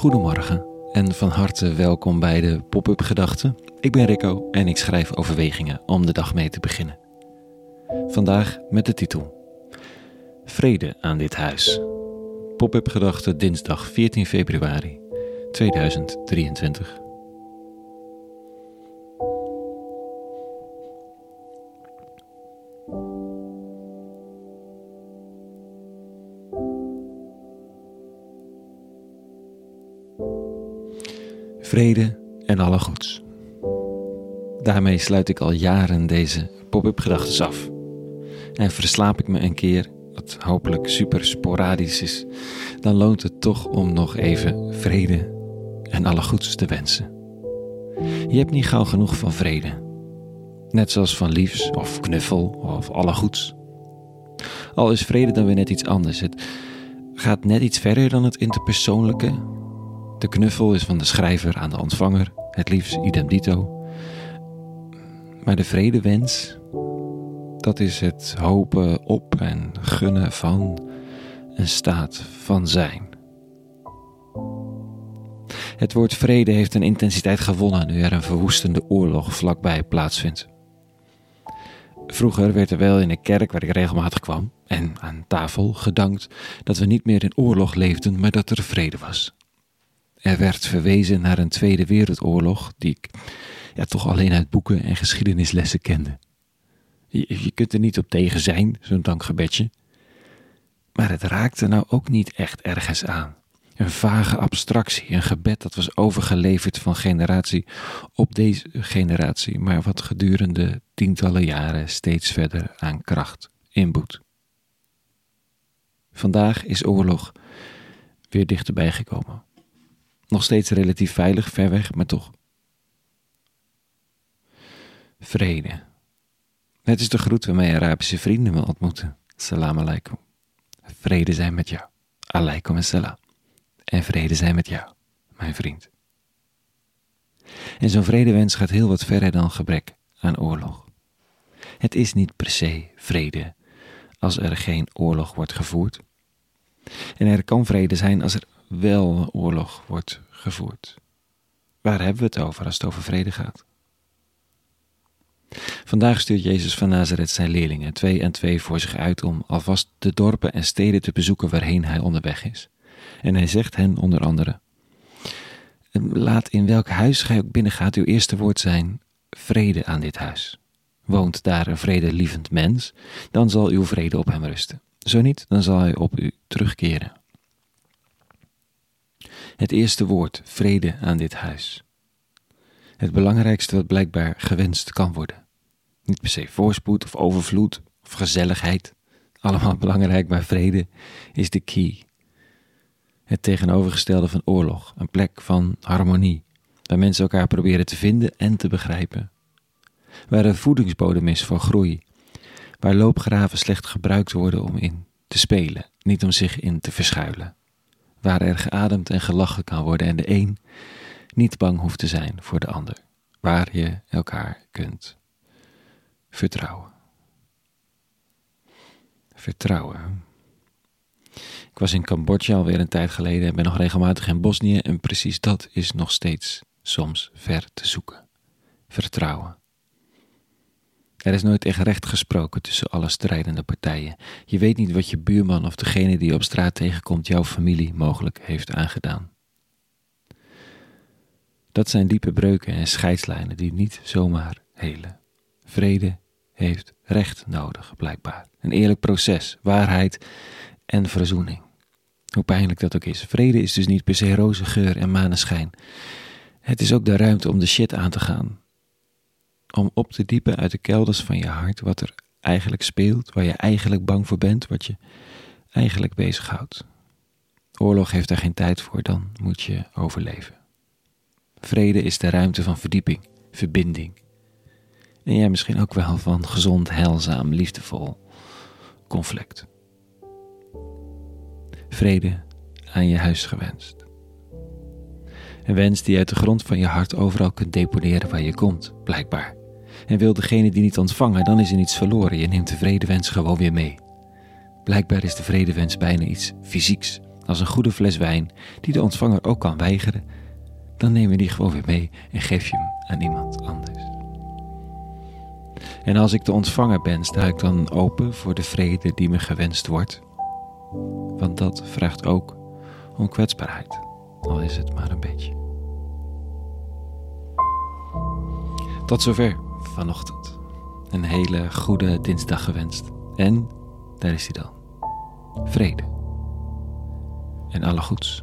Goedemorgen en van harte welkom bij de Pop-up Gedachten. Ik ben Rico en ik schrijf overwegingen om de dag mee te beginnen. Vandaag met de titel Vrede aan dit huis. Pop-up Gedachten dinsdag 14 februari 2023. Vrede en alle goeds. Daarmee sluit ik al jaren deze pop-up gedachten af. En verslaap ik me een keer, wat hopelijk super sporadisch is, dan loont het toch om nog even vrede en alle goeds te wensen. Je hebt niet gauw genoeg van vrede. Net zoals van liefs of knuffel of alle goeds. Al is vrede dan weer net iets anders. Het gaat net iets verder dan het interpersoonlijke de knuffel is van de schrijver aan de ontvanger, het liefst idem dito. Maar de vredewens, dat is het hopen op en gunnen van een staat van zijn. Het woord vrede heeft een intensiteit gewonnen nu er een verwoestende oorlog vlakbij plaatsvindt. Vroeger werd er wel in de kerk waar ik regelmatig kwam en aan tafel gedankt dat we niet meer in oorlog leefden, maar dat er vrede was. Er werd verwezen naar een Tweede Wereldoorlog die ik ja, toch alleen uit boeken en geschiedenislessen kende. Je, je kunt er niet op tegen zijn, zo'n dankgebedje. Maar het raakte nou ook niet echt ergens aan. Een vage abstractie, een gebed dat was overgeleverd van generatie op deze generatie, maar wat gedurende tientallen jaren steeds verder aan kracht inboet. Vandaag is oorlog weer dichterbij gekomen. Nog steeds relatief veilig, ver weg, maar toch. Vrede. Het is de groet waarmee Arabische vrienden me ontmoeten. Salam alaikum. Vrede zijn met jou. Alaikum assalam. En vrede zijn met jou, mijn vriend. En zo'n vredewens gaat heel wat verder dan gebrek aan oorlog. Het is niet per se vrede als er geen oorlog wordt gevoerd. En er kan vrede zijn als er wel oorlog wordt gevoerd. Waar hebben we het over als het over vrede gaat? Vandaag stuurt Jezus van Nazareth zijn leerlingen twee en twee voor zich uit om alvast de dorpen en steden te bezoeken waarheen hij onderweg is. En hij zegt hen onder andere: Laat in welk huis gij ook binnengaat uw eerste woord zijn: vrede aan dit huis. Woont daar een vredelievend mens, dan zal uw vrede op hem rusten. Zo niet, dan zal hij op u terugkeren. Het eerste woord, vrede aan dit huis. Het belangrijkste wat blijkbaar gewenst kan worden. Niet per se voorspoed of overvloed of gezelligheid. Allemaal belangrijk, maar vrede is de key. Het tegenovergestelde van oorlog, een plek van harmonie, waar mensen elkaar proberen te vinden en te begrijpen. Waar er voedingsbodem is voor groei, waar loopgraven slecht gebruikt worden om in te spelen, niet om zich in te verschuilen waar er geademd en gelachen kan worden en de een niet bang hoeft te zijn voor de ander, waar je elkaar kunt vertrouwen. Vertrouwen. Ik was in Cambodja alweer een tijd geleden en ben nog regelmatig in Bosnië en precies dat is nog steeds soms ver te zoeken. Vertrouwen. Er is nooit echt recht gesproken tussen alle strijdende partijen. Je weet niet wat je buurman of degene die je op straat tegenkomt jouw familie mogelijk heeft aangedaan. Dat zijn diepe breuken en scheidslijnen die niet zomaar helen. Vrede heeft recht nodig, blijkbaar. Een eerlijk proces, waarheid en verzoening. Hoe pijnlijk dat ook is. Vrede is dus niet per se roze geur en maneschijn. Het is ook de ruimte om de shit aan te gaan om op te diepen uit de kelders van je hart wat er eigenlijk speelt, waar je eigenlijk bang voor bent, wat je eigenlijk bezighoudt. Oorlog heeft daar geen tijd voor, dan moet je overleven. Vrede is de ruimte van verdieping, verbinding. En jij misschien ook wel van gezond, heilzaam, liefdevol conflict. Vrede aan je huis gewenst. Een wens die je uit de grond van je hart overal kunt deponeren waar je komt, blijkbaar. En wil degene die niet ontvangen, dan is er niets verloren. Je neemt de vredewens gewoon weer mee. Blijkbaar is de vredewens bijna iets fysieks, als een goede fles wijn die de ontvanger ook kan weigeren, dan neem je die gewoon weer mee en geef je hem aan iemand anders. En als ik de ontvanger ben, sta ik dan open voor de vrede die me gewenst wordt. Want dat vraagt ook om kwetsbaarheid, al is het maar een beetje. Tot zover vanochtend. Een hele goede dinsdag gewenst. En daar is hij dan. Vrede. En alle goeds.